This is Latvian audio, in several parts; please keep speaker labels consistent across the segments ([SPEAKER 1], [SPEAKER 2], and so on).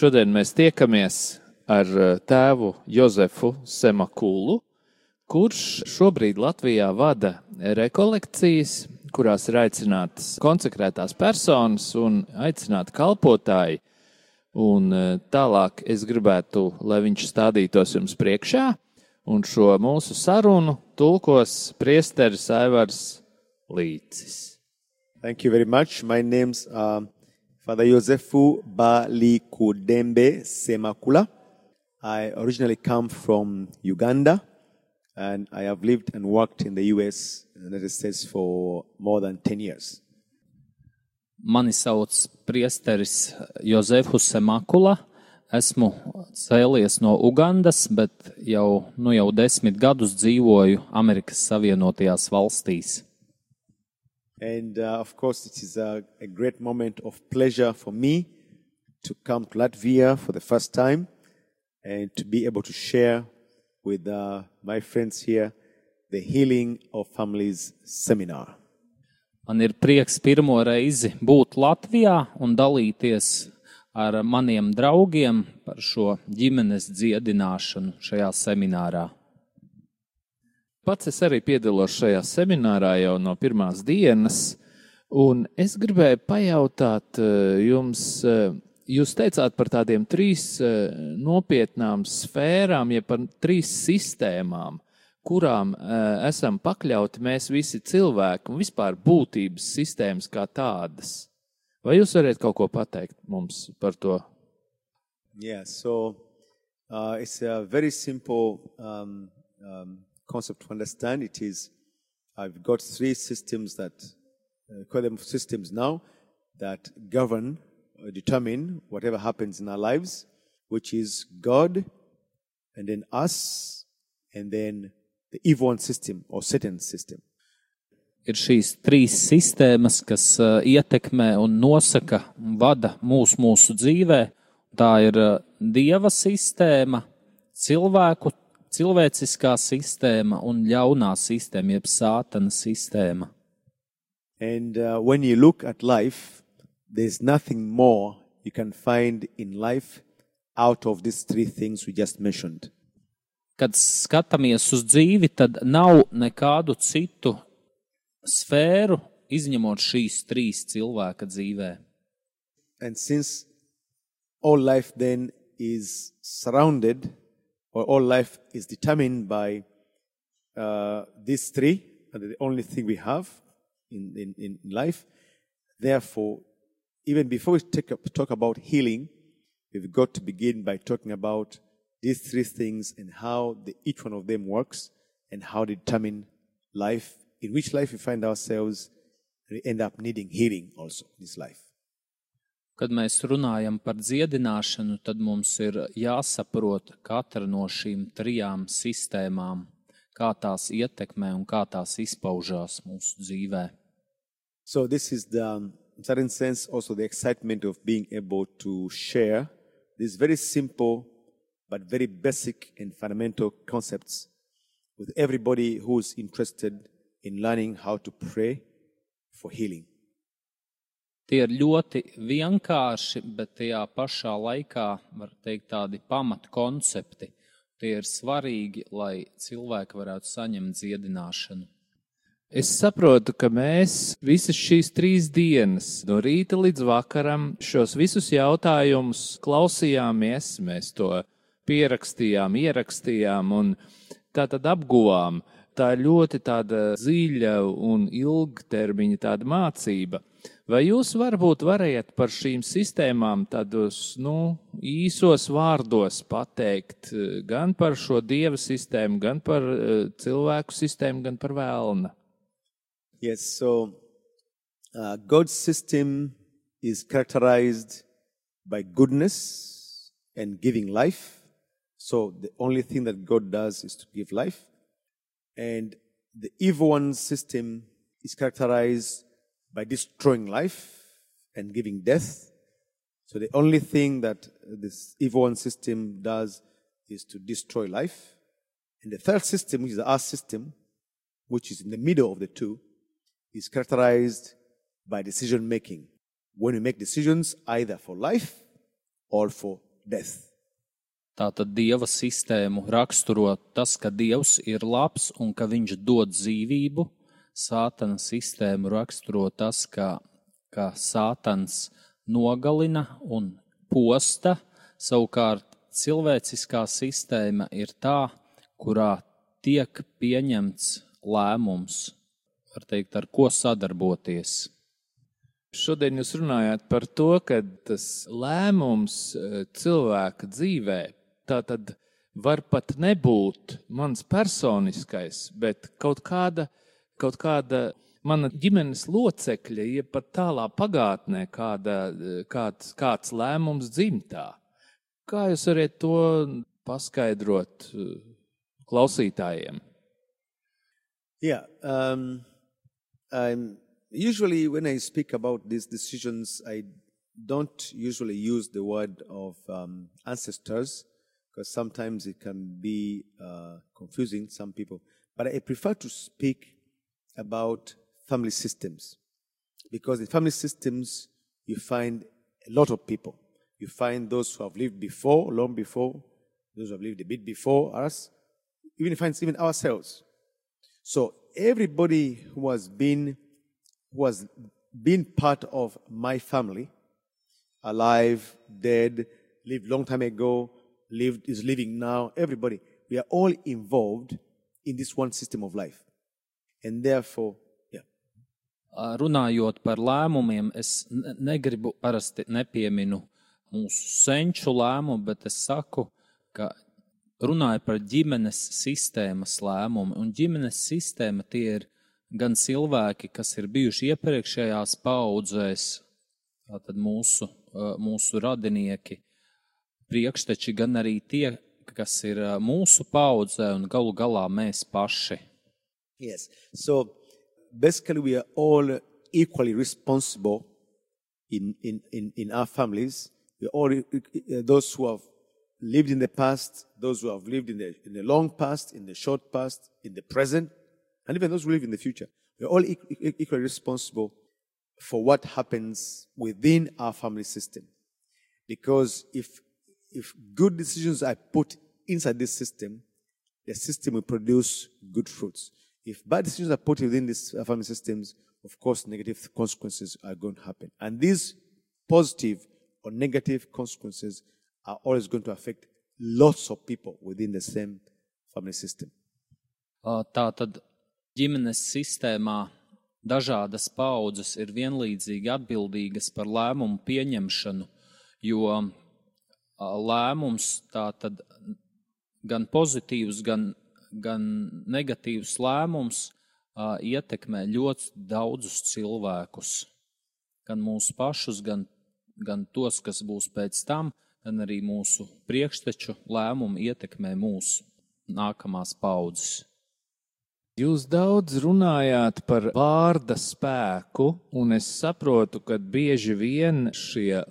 [SPEAKER 1] Šodien mēs tiekamies ar eh, tēvu Jozefu Semakulu, kurš šobrīd Latvijā vada rekolekcijas, kurās ir aicinātas konsekrētās personas un aicināti kalpotāji. Un eh, tālāk es gribētu, lai viņš stādītos jums priekšā, un šo mūsu sarunu tulkos priesteris Aivars Līcis.
[SPEAKER 2] Thank you very much. My name's um, Father Yosefu Balikudembe Semakula. I originally come from Uganda and I have lived and worked in the US, in the United States, for more than 10 years.
[SPEAKER 3] Mani sauc priesteris Jozefus Semakula. Esmu cēlies no Ugandas, bet jau, nu jau desmit gadus dzīvoju Amerikas Savienotajās valstīs.
[SPEAKER 2] And uh, of course, it is a, a great moment of pleasure for me to come to Latvia for the first time and to be able to share with uh, my friends here the Healing of Families seminar.
[SPEAKER 3] Man ir prieks pirmo reizi būt Latvijā un dalīties ar maniem draugiem par šo ģimenes dziedināšanu šajā seminārā.
[SPEAKER 1] Pats es arī piedalos šajā seminārā jau no pirmās dienas, un es gribēju pajautāt eh, jums, eh, jūs teicāt par tādiem trīs eh, nopietnām sfērām, ja par trīs sistēmām, kurām esam pakļauti mēs visi cilvēki un vispār būtības sistēmas kā tādas. Vai jūs varat kaut ko pateikt mums par to?
[SPEAKER 2] Yeah, so uh, it's a very simple um, um, concept to understand. It is, I've got three systems that, uh, call them systems now, that govern or determine whatever happens in our lives, which is God, and then us, and then the evil one system or Satan's system.
[SPEAKER 3] Ir šīs trīs sistēmas, kas uh, ietekmē un nosaka un vada mūsu, mūsu dzīvē. Tā ir uh, dieva sistēma, cilvēku cilvēciskā sistēma un ļaunā sistēma, jeb sātana sistēma.
[SPEAKER 2] And uh, when you look at life, there's nothing more you can find in life out of these three things we just mentioned.
[SPEAKER 3] Kad skatāmies uz dzīvi, tad nav nekādu citu sfēru, izņemot šīs trīs cilvēka dzīvē.
[SPEAKER 2] And since all life then is surrounded or all life is determined by uh, these three, and the only thing we have in, in, in life. Therefore, even before we take up, talk about healing, we've got to begin by talking about these three things and how the, each one of them works and how they determine life, in which life we find ourselves, we end up needing healing also in this life.
[SPEAKER 3] Kad mēs runājam par dziedināšanu, tad mums ir jāsaprot katra no šīm trijām sistēmām, kā tās ietekmē un kā tās izpaužās mūsu dzīvē.
[SPEAKER 2] So this is the, in certain sense, also the excitement of being able to share these very simple but very basic and fundamental concepts with everybody who's interested in learning how to pray for healing.
[SPEAKER 3] Tie ir ļoti vienkārši, bet tajā pašā laikā, var teikt, tādi pamatkoncepti. Tie ir svarīgi, lai cilvēki varētu saņemt dziedināšanu.
[SPEAKER 1] Es saprotu, ka mēs visas šīs trīs dienas, no rīta līdz vakaram, šos visus jautājumus klausījāmies, mēs to pierakstījām, ierakstījām un tā tad apguvām. Tā ir ļoti tāda dziļa un ilgtermiņa tāda mācība. Vai jūs varbūt varējat par šīm sistēmām nu, īsos vārdos pateikt eh, gan par šo dieva sistēmu, gan par uh, cilvēku sistēmu, gan par vēlna?
[SPEAKER 2] Yes, so uh, God's system is characterized by goodness and giving life. So the only thing that God does is to give life. And the evil one system is characterized by destroying life and giving death. So the only thing that this evil one system does is to destroy life. And the third system, which is the earth system, which is in the middle of the two, is characterized by decision making. When we make decisions either for life or for death.
[SPEAKER 3] Tātad dieva sistēmu raksturo tas, ka dievs ir labs un ka viņš dod dzīvību. Sātana sistēmu raksturo tas, ka, ka sātans nogalina un posta. Savukārt cilvēciskā sistēma ir tā, kurā tiek pieņemts lēmums, var teikt, ar ko sadarboties.
[SPEAKER 1] Šodien jūs runājāt par to, ka tas lēmums eh, cilvēka dzīvē tā tad var pat nebūt mans personiskais, bet kaut kāda, kaut kāda mana ģimenes locekļa, ja pat tālā pagātnē kāda, kāds, kāds lēmums dzimtā. Kā jūs varat to paskaidrot klausītājiem?
[SPEAKER 2] Yeah. Um, usually when I speak about these decisions, I don't usually use the word of um, ancestors because sometimes it can be uh, confusing some people. But I prefer to speak about family systems because in family systems you find a lot of people. You find those who have lived before, long before, those who have lived a bit before us, even find even ourselves. So everybody who has been who has been part of my family, alive, dead, lived long time ago, lived is living now, everybody, we are all involved in this one system of life. And therefore, yeah.
[SPEAKER 3] Runājot par lēmumiem, es negribu parasti nepieminu mūsu senču lēmumu, bet es saku, ka runāju par ģimenes sistēmas lēmumu. Un ģimenes sistēma tie ir gan cilvēki, kas ir bijuši iepriekšējās paudzēs, tātad mūsu, mūsu radinieki, priekšteči, gan arī tie, kas ir mūsu paudzē un galu galā mēs paši.
[SPEAKER 2] Yes. So basically we are all equally responsible in, in, in, in our families. We are all uh, those who have lived in the past, those who have lived in the, in the long past, in the short past, in the present, and even those who live in the future. We're all equally responsible for what happens within our family system. Because if, if good decisions are put inside this system, the system will produce good fruits. If bad decisions are put within these family systems, of course, negative consequences are going to happen. And these positive or negative consequences are always going to affect lots of people within the same family system.
[SPEAKER 3] Tātad ģimenes sistēmā dažādas paudzes ir vienlīdzīgi atbildīgas par lēmumu pieņemšanu, jo lēmums tātad gan pozitīvs, gan, gan negatīvs lēmums ietekmē ļoti daudzus cilvēkus, gan mūsu pašus, gan, gan tos, kas būs pēc tam gan arī mūsu priekšteču lēmumi ietekmē mūsu nākamās paudzes.
[SPEAKER 1] Jūs daudz runājāt par vārda spēku, un es saprotu, ka bieži vien šie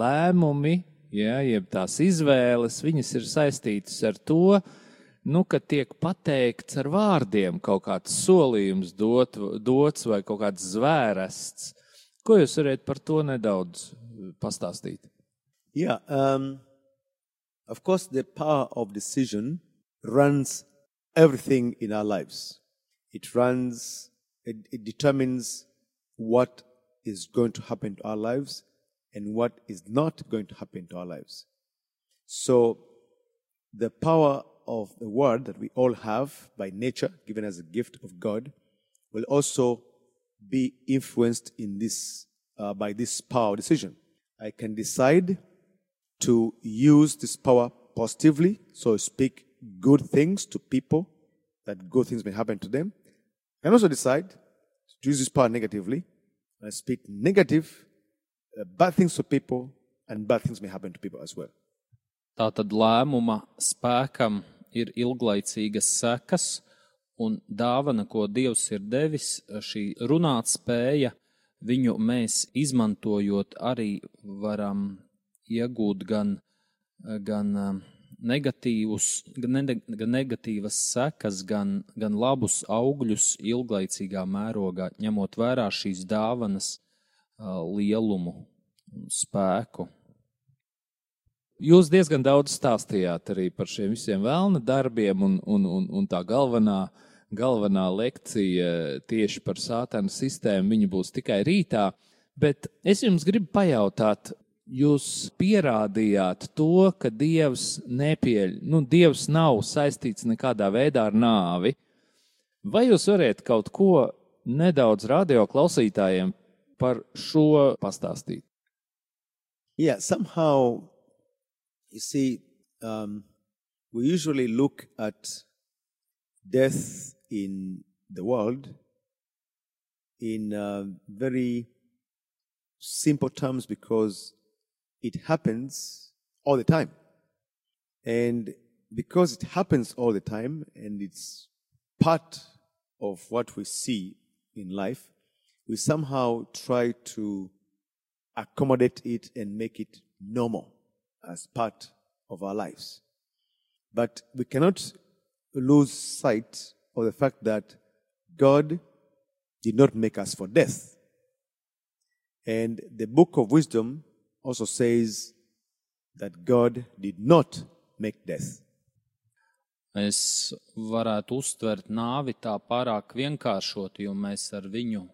[SPEAKER 1] lēmumi, ja, jeb tās izvēles, viņas ir saistītas ar to, nu, ka tiek pateikts ar vārdiem kaut kāds solījums dot, dots vai kaut kāds. Ko jūs varat par to nedaudz pastāstīt?
[SPEAKER 2] Yeah. Um, of course, the power of decision runs everything in our lives. It runs, it, it determines what is going to happen to our lives and what is not going to happen to our lives. So, the power of the word that we all have by nature, given as a gift of God, will also be influenced in this uh, by this power decision. I can decide to use this power positively, so speak good things to people, that good things may happen to them, and also decide to use this power negatively and speak negative, uh, bad things to people, and bad things may happen to people as well.
[SPEAKER 3] Tātad lēmuma spēkam ir ilglaicīgas sekas, un dāvana, ko Dievs ir devis, šī runāt spēja, viņu mēs izmantojot arī varam iegūt gan, gan um, negatīvus, gan, ne, gan negatīvas sekas, gan, gan labus augļus ilglaicīgā mērogā, ņemot vērā šīs dāvanas uh, lielumu un spēku.
[SPEAKER 1] Jūs diezgan daudz stāstījāt arī par šiem visiem vēlna darbiem, un, un, un, un tā galvenā, galvenā lekcija tieši par sātana sistēmu viņa būs tikai rītā. Bet es jums gribu pajautāt, jūs pierādījāt to, ka Dievs nepieļ, nu, Dievs nav saistīts nekādā veidā ar nāvi. Vai jūs varat kaut ko nedaudz radio klausītājiem par šo pastāstīt?
[SPEAKER 2] Yeah, somehow, you see, um, we usually look at death in the world in uh, very simple terms because it happens all the time. And because it happens all the time and it's part of what we see in life, we somehow try to accommodate it and make it normal as part of our lives. But we cannot lose sight of the fact that God did not make us for death. And the book of wisdom also says that God did not make death.
[SPEAKER 3] Mēs varētu uztvert nāvi tā pārāk vienkāršot, jo mēs ar viņu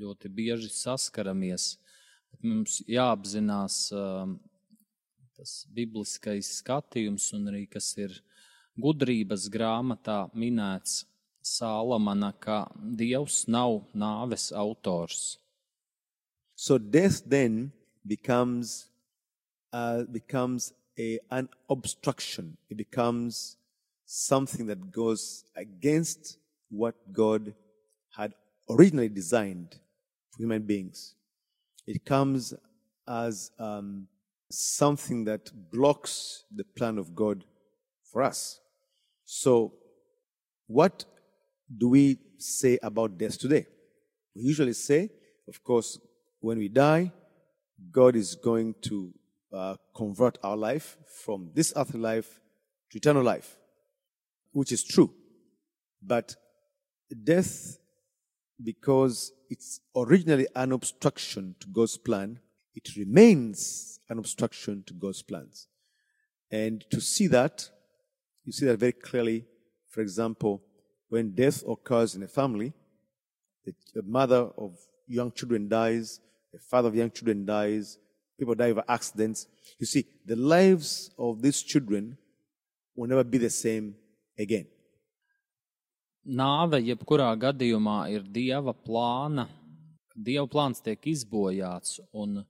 [SPEAKER 3] ļoti bieži saskaramies. Mums jāapzinās um, tas bibliskais skatījums un arī kas ir gudrības grāmatā minēts Sālamana, ka Dievs nav nāves autors.
[SPEAKER 2] So death then becomes uh, becomes a, an obstruction. It becomes something that goes against what God had originally designed for human beings. It comes as um, something that blocks the plan of God for us. So, what do we say about death today? We usually say, of course, when we die, God is going to uh, convert our life from this earthly life to eternal life, which is true. But death, because it's originally an obstruction to God's plan, it remains an obstruction to God's plans. And to see that, you see that very clearly, for example, when death occurs in a family, the mother of young children dies, the father of young children dies, people die of accidents. You see, the lives of these children will never be the same again.
[SPEAKER 3] Nāve jebkurā gadījumā ir dieva plāna. Dieva plāns tiek izbojāts, un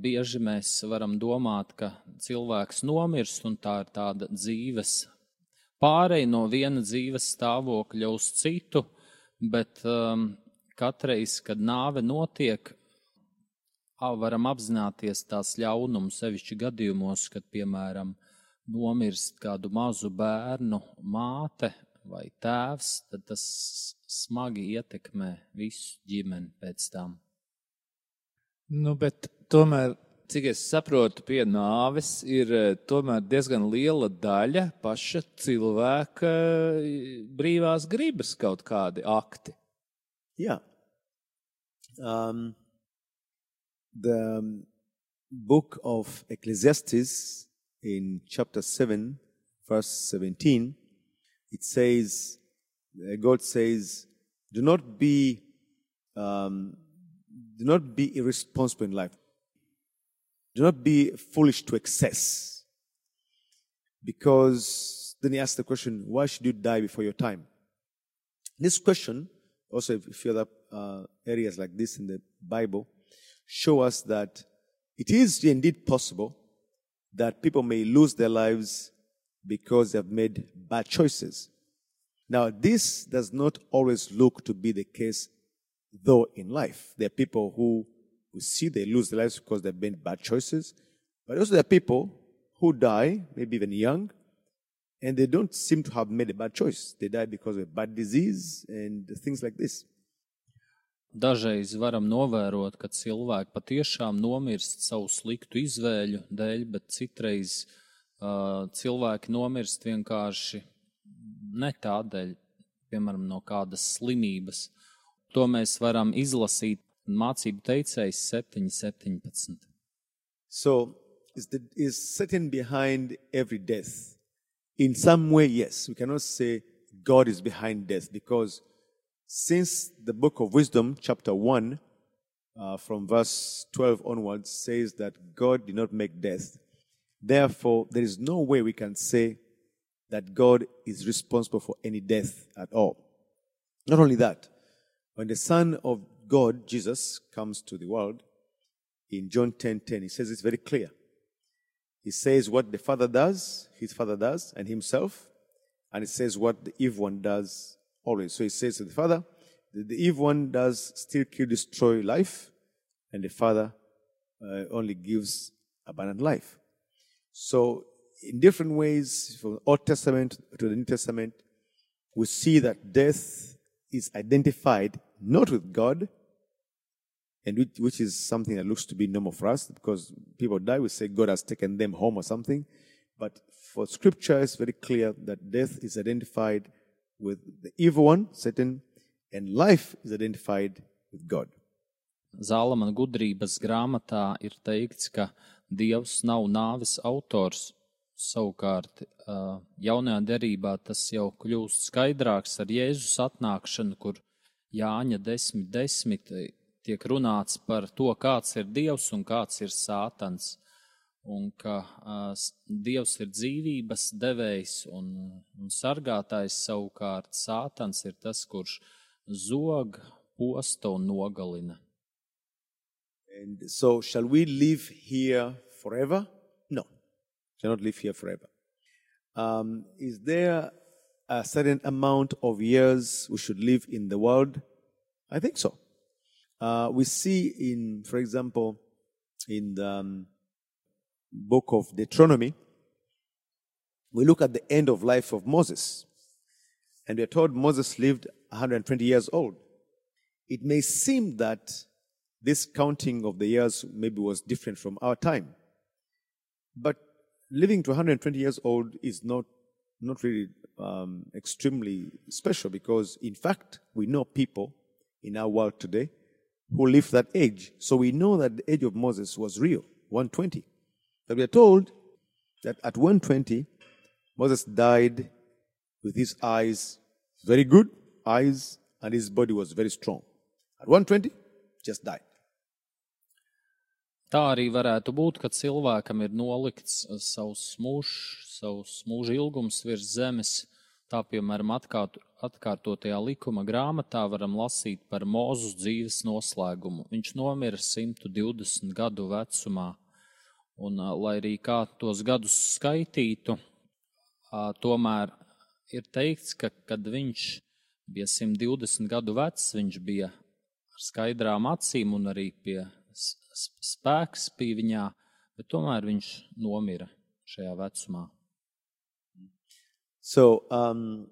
[SPEAKER 3] bieži mēs varam domāt, ka cilvēks nomirst, un tā ir tāda dzīves pārēja no viena dzīves stāvokļa uz citu, bet um, katreiz, kad nāve notiek, varam apzināties tās ļaunumu, sevišķi gadījumos, kad, piemēram, nomirst kādu mazu bērnu māte vai tēvs, tad tas smagi ietekmē visu ģimeni pēc tam.
[SPEAKER 1] Nu, bet tomēr, cik es saprotu, pie nāves ir tomēr diezgan liela daļa paša cilvēka brīvās gribas kaut kādi akti.
[SPEAKER 2] Yeah. Um, the book of Ecclesiastes in chapter 7, verse 17, it says, uh, God says, do not be, um, do not be irresponsible in life. Do not be foolish to excess. Because then he asks the question, why should you die before your time? This question, also a few other uh, areas like this in the Bible show us that it is indeed possible that people may lose their lives because they have made bad choices. Now, this does not always look to be the case, though, in life. There are people who we see they lose their lives because they've made bad choices, but also there are people who die, maybe even young, and they don't seem to have made a bad choice. They die because of bad disease and things like this.
[SPEAKER 3] Dažreiz varam novērot, ka cilvēki patiešām nomirst savu sliktu izvēļu dēļ, bet citreiz uh, cilvēki nomirst vienkārši ne tādēļ, piemēram, no kādas slimības. To mēs varam izlasīt mācību teicējs 7.17.
[SPEAKER 2] So, is, the, is Satan behind every death? In some way, yes. We cannot say God is behind death because since the book of Wisdom, chapter 1, uh, from verse 12 onwards, says that God did not make death, therefore, there is no way we can say that God is responsible for any death at all. Not only that, when the Son of God, Jesus, comes to the world, in John 10:10, 10, he says it's very clear. He says what the Father does, his Father does, and himself, and he says what the evil one does always. So he says to the Father, the, evil one does still kill, destroy life, and the Father uh, only gives abundant life. So, in different ways, from the Old Testament to the New Testament, we see that death is identified not with God, and which, which is something that looks to be normal for us because people die, we say God has taken them home or something. But for scripture, it's very clear that death is identified with the evil one, Satan, and life is identified with God.
[SPEAKER 3] Zālamana gudrības grāmatā ir teikts, ka Dievs nav nāves autors. Savukārt, jaunajā derībā tas jau kļūst skaidrāks ar Jēzus atnākšanu, kur Jāņa 10, 10 tiek runāts par to, kāds ir Dievs un kāds ir Sātans. Un ka Dievs ir dzīvības devējs un, un sargātājs, savukārt Sātans ir tas, kurš zog, posta un nogalina.
[SPEAKER 2] And so, shall we live here forever? No, shall not live here forever. Um, is there a certain amount of years we should live in the world? I think so. Uh, we see in, for example, in the um, book of Deuteronomy, we look at the end of life of Moses, and we are told Moses lived 120 years old. It may seem that this counting of the years maybe was different from our time, but living to 120 years old is not not really um, extremely special because, in fact, we know people in our world today who live that age. So we know that the age of Moses was real, 120. But we are told that at 120, Moses died with his eyes very good, eyes, and his body was very strong. At 120, just died.
[SPEAKER 3] Tā arī varētu būt, ka cilvēkam ir nolikts savs mūžs, savs mūža ilgums virs zemes. Tā, piemēram, atkārt, atkārtotajā likuma grāmatā varam lasīt par Mūzus dzīves noslēgumu. Viņš nomira 120 gadu vecumā, un, lai arī kā tos gadus skaitītu, tomēr ir teikts, ka, kad viņš bija 120 gadu vecs, viņš bija ar skaidrām acīm un arī pie spēks bija viņā, bet tomēr viņš nomira šajā vecumā.
[SPEAKER 2] So, um,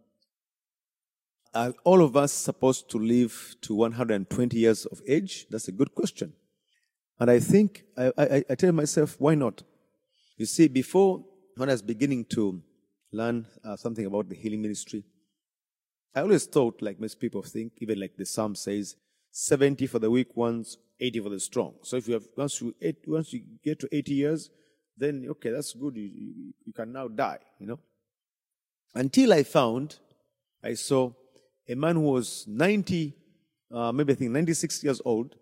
[SPEAKER 2] are all of us supposed to live to 120 years of age? That's a good question. And I think, I, I, I tell myself, why not? You see, before when I was beginning to learn uh, something about the healing ministry, I always thought, like most people think, even like the psalm says, 70 for the weak ones, 80 for the strong. So if you have, once you, once you get to 80 years, then okay, that's good. You, you, you can now die, you know. Until I found, I saw a man who was 90, uh, maybe I think 96 years old.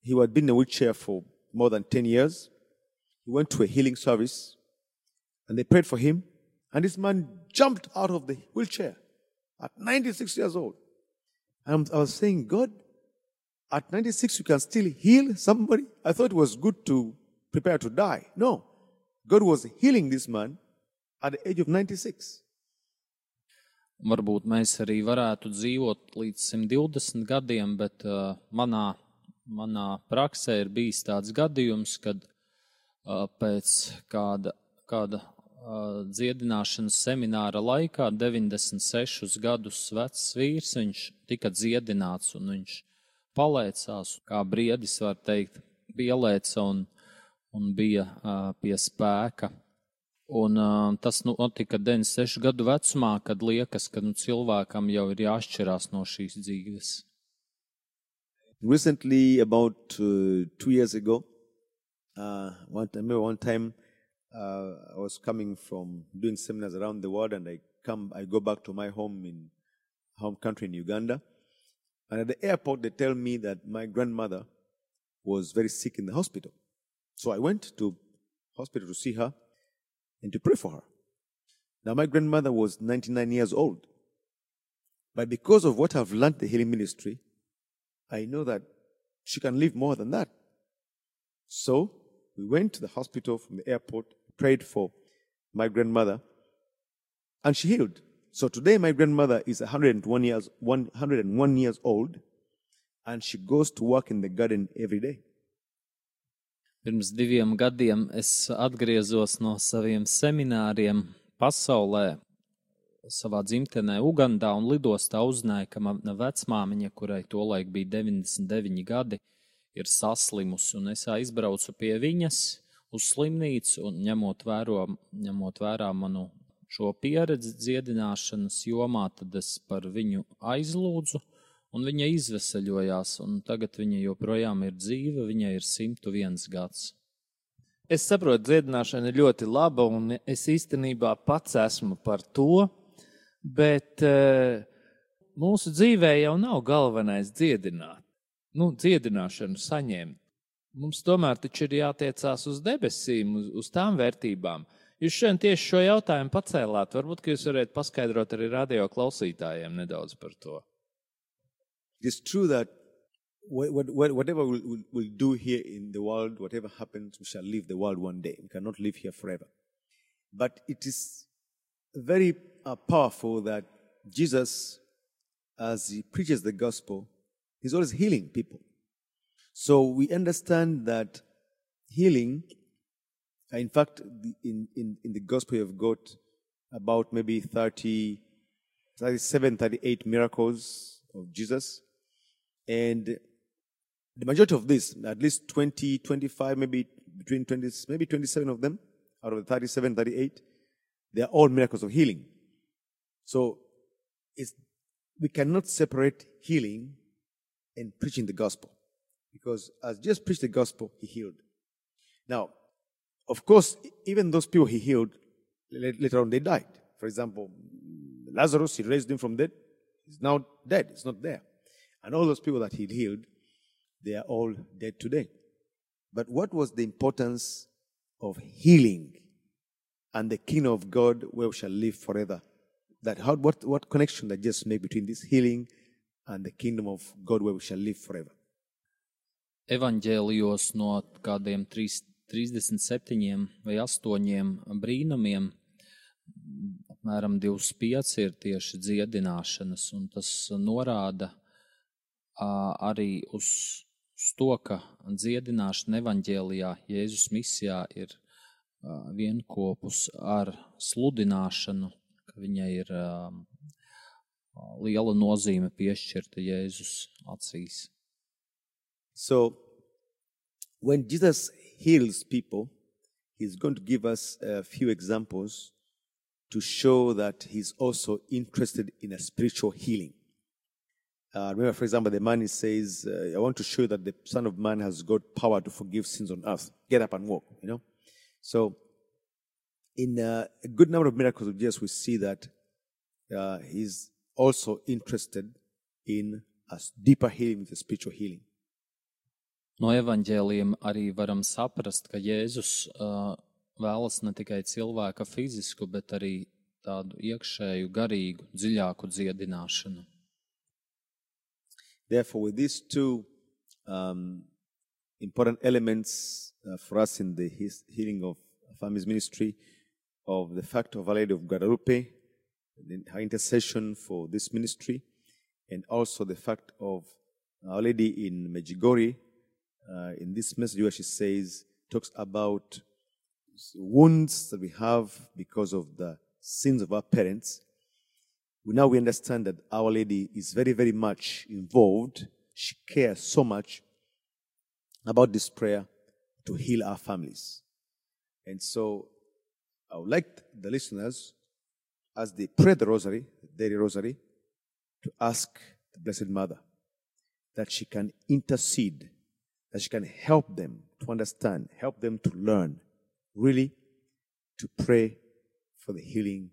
[SPEAKER 2] He had been in a wheelchair for more than 10 years. He went to a healing service and they prayed for him. And this man jumped out of the wheelchair at 96 years old. I was saying, God, at 96 you can still heal somebody? I thought it was good to prepare to die. No. God was healing this man at the age of 96.
[SPEAKER 3] Varbūt mēs arī varētu dzīvot līdz 120 gadiem, bet uh, manā, manā praksē ir bijis tāds gadījums, kad uh, pēc kāda, kāda dziedināšanas semināra laikā, 96 gadus vecs vīrs, viņš tika dziedināts un viņš palaicās, kā briedis var teikt, pielēca un, un bija uh, pie spēka. Un, uh, tas notika 96 gadu vecumā, kad liekas, ka nu, cilvēkam jau ir jāšķirās no šīs dzīves.
[SPEAKER 2] Recently, about uh, two years ago, uh, one time, remember one time uh, I was coming from doing seminars around the world, and I come, I go back to my home in home country in Uganda, and at the airport they tell me that my grandmother was very sick in the hospital. So I went to hospital to see her and to pray for her. Now my grandmother was 99 years old, but because of what I've learned the healing ministry, I know that she can live more than that. So we went to the hospital from the airport, prayed for my grandmother, and she healed. So today my grandmother is 101 years, 101 years old, and she goes to work in the garden every day.
[SPEAKER 3] Pirms diviem gadiem es atgriezos no saviem semināriem pasaulē, savā dzimtenē, Ugandā, un lidostā uzzināju, ka mana vecmāmiņa, kurai tolaik bija 99 gadi, ir saslimusi, un es aizbraucu pie viņas uz slimnīcu, un ņemot, vēro, ņemot vērā manu šo pieredzi dziedināšanas jomā, tad es par viņu aizlūdzu, un viņa izvesaļojās, un tagad viņa joprojām ir dzīva, viņai ir 101 gads.
[SPEAKER 1] Es saprotu, dziedināšana ir ļoti laba, un es īstenībā pats esmu par to, bet uh, mūsu dzīvē jau nav galvenais dziedināt, nu, dziedināšanu saņemt. Mums tomēr taču ir jātiecās uz debesīm, uz, uz tām vērtībām. Jūs šodien tieši šo jautājumu pacēlāt. Varbūt jūs varētu paskaidrot arī radio klausītājiem nedaudz par to.
[SPEAKER 2] It is true that whatever we'll, we'll, do here in the world, whatever happens, we shall leave the world one day. We cannot live here forever. But it is very uh, powerful that Jesus, as he preaches the gospel, he's always healing people. So we understand that healing, in fact, in, in, in the gospel, you've got about maybe 30, 37, 38 miracles of Jesus. And the majority of this, at least 20, 25, maybe between 20, maybe 27 of them out of the 37, 38, they are all miracles of healing. So it's we cannot separate healing and preaching the gospel. Because as just preached the gospel, he healed. Now, of course, even those people he healed, later on they died. For example, Lazarus, he raised him from dead. He's now dead. He's not there. And all those people that he healed, they are all dead today. But what was the importance of healing and the kingdom of God where we shall live forever? That how, what, what connection that just make between this healing and the kingdom of God where we shall live forever?
[SPEAKER 3] Evanģēlijos no kādiem 3, 37 vai 8 brīnumiem, apmēram 25 ir tieši dziedināšanas, un tas norāda arī uz, uz to, ka dziedināšana evaņģēlijā Jēzus misijā ir vienopus ar sludināšanu, ka viņai ir liela nozīme piešķirta Jēzus acīs.
[SPEAKER 2] So, when Jesus heals people, he's going to give us a few examples to show that he's also interested in a spiritual healing. Uh, remember, for example, the man he says, uh, I want to show that the Son of Man has got power to forgive sins on earth. Get up and walk, you know? So, in uh, a good number of miracles of Jesus, we see that uh, he's also interested in a deeper healing, the spiritual healing.
[SPEAKER 3] No evaņģēliem arī varam saprast, ka Jēzus uh, vēlas ne tikai cilvēka fizisku, bet arī tādu iekšēju, garīgu, dziļāku dziedināšanu.
[SPEAKER 2] Therefore, with these two um, important elements uh, for us in the healing of Family's ministry, of the fact of Our Lady of Guadalupe, her intercession for this ministry, and also the fact of Our Lady in Medjugorje, uh, in this message where she says, talks about wounds that we have because of the sins of our parents, we now we understand that Our Lady is very, very much involved. She cares so much about this prayer to heal our families. And so I would like the listeners, as they pray the rosary, the daily rosary, to ask the Blessed Mother that she can intercede, that she can help them to understand, help them to learn, really to pray for the healing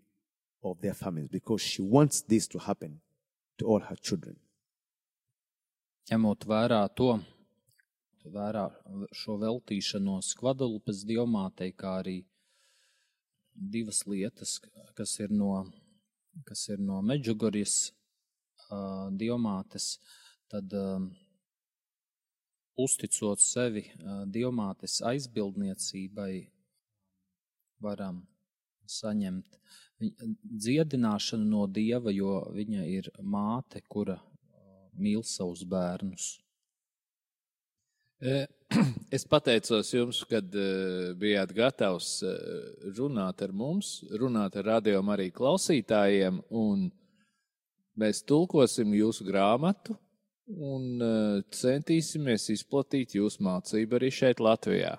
[SPEAKER 2] of their families, because she wants this to happen to all her children.
[SPEAKER 3] ņemot vērā to, vērā šo veltīšanos diamātei, kā arī divas lietas, kas ir no, no uzticot sevi diamātes aizbildniecībai, varam saņemt dziedināšanu no Dieva, jo viņa ir māte, kura mīl savus bērnus.
[SPEAKER 1] Es pateicos jums, kad bijāt gatavs runāt ar mums, runāt ar radio arī klausītājiem, un mēs tulkosim jūsu grāmatu un centīsimies izplatīt jūsu mācību arī šeit Latvijā.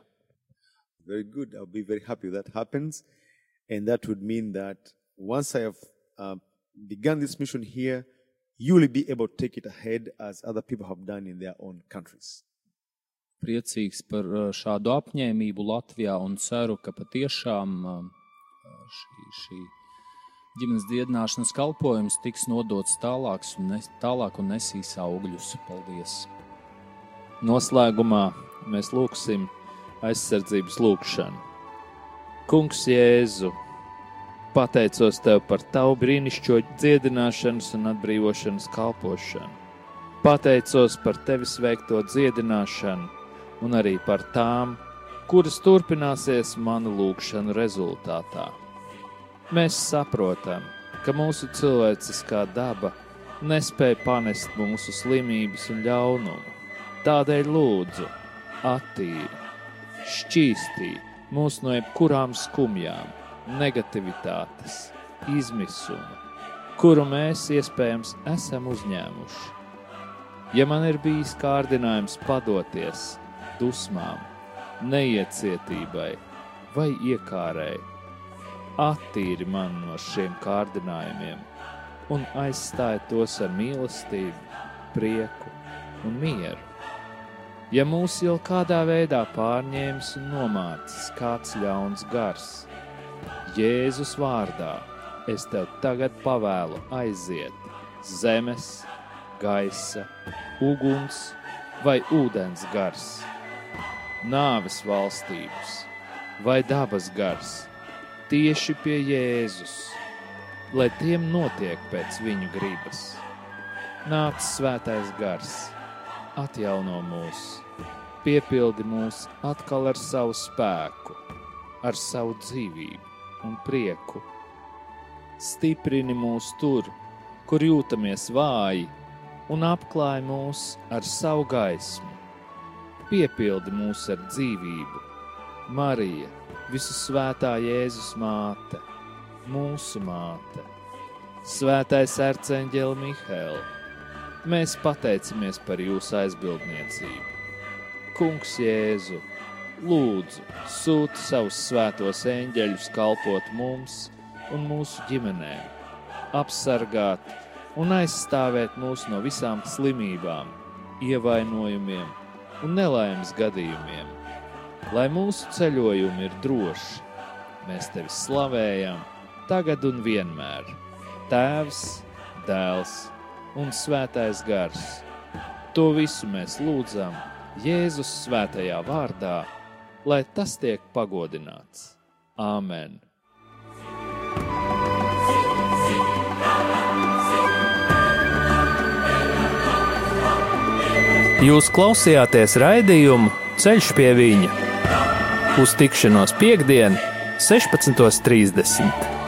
[SPEAKER 2] Very good. I'll be very happy that happens. And that would mean that once I have uh, begun this mission here, you will be able to take it ahead as other people have done in their own countries.
[SPEAKER 3] Priecīgs par šādu apņēmību Latvijā un ceru, ka patiešām šī, šī ģimenes dziedināšanas kalpojums tiks nodots tālāks un nes, tālāk un nesīs augļus. Paldies!
[SPEAKER 1] Noslēgumā mēs lūgsim aizsardzības lūgšanu. Kungs Jēzu! Pateicos Tev par Tavu brīnišķīgo dziedināšanas un atbrīvošanas kalpošanu. Pateicos par Tevis veikto dziedināšanu un arī par tām, kuras turpināsies manu lūgšanu rezultātā. Mēs saprotam, ka mūsu cilvēciskā daba nespēja panest mūsu slimības un ļaunumu. Tādēļ lūdzu, attīri, šķīstī mūs no jebkurām skumjām negativitātes, izmisuma, kuru mēs iespējams esam uzņēmuši. Ja man ir bijis kārdinājums padoties dusmām, neiecietībai vai iekārai, attīri man no šiem kārdinājumiem un aizstāj tos ar mīlestību, prieku un mieru. Ja mūs jau kādā veidā pārņēmis un nomācis kāds ļauns gars, Jēzus vārdā es tev tagad pavēlu aiziet zemes, gaisa, uguns vai ūdens gars, nāves valstības vai dabas gars tieši pie Jēzus, lai tiem notiek pēc viņu gribas. Nāc svētais gars, atjauno mūs, piepildi mūs atkal ar savu spēku, ar savu dzīvību un prieku. Stiprini mūs tur, kur jūtamies vāji, un apklāj mūs ar savu gaismu. Piepildi mūs ar dzīvību, Marija, visu svētā Jēzus māte, mūsu māte, Svētais arcēnģeli Mihēl. Mēs pateicamies par jūsu aizbildniecību. Kungs Jēzu! lūdzu, sūti savus svētos eņģeļus kalpot mums un mūsu ģimenēm, apsargāt un aizstāvēt mūs no visām slimībām, ievainojumiem un nelaimes gadījumiem. Lai mūsu ceļojumi ir droši, mēs tevi slavējam tagad un vienmēr. Tēvs, dēls un svētais gars. To visu mēs lūdzam Jēzus svētajā vārdā lai tas tiek pagodināts. Āmen! Jūs klausījāties raidījumu Ceļš pie viņa uz tikšanos piekdien, 16.30.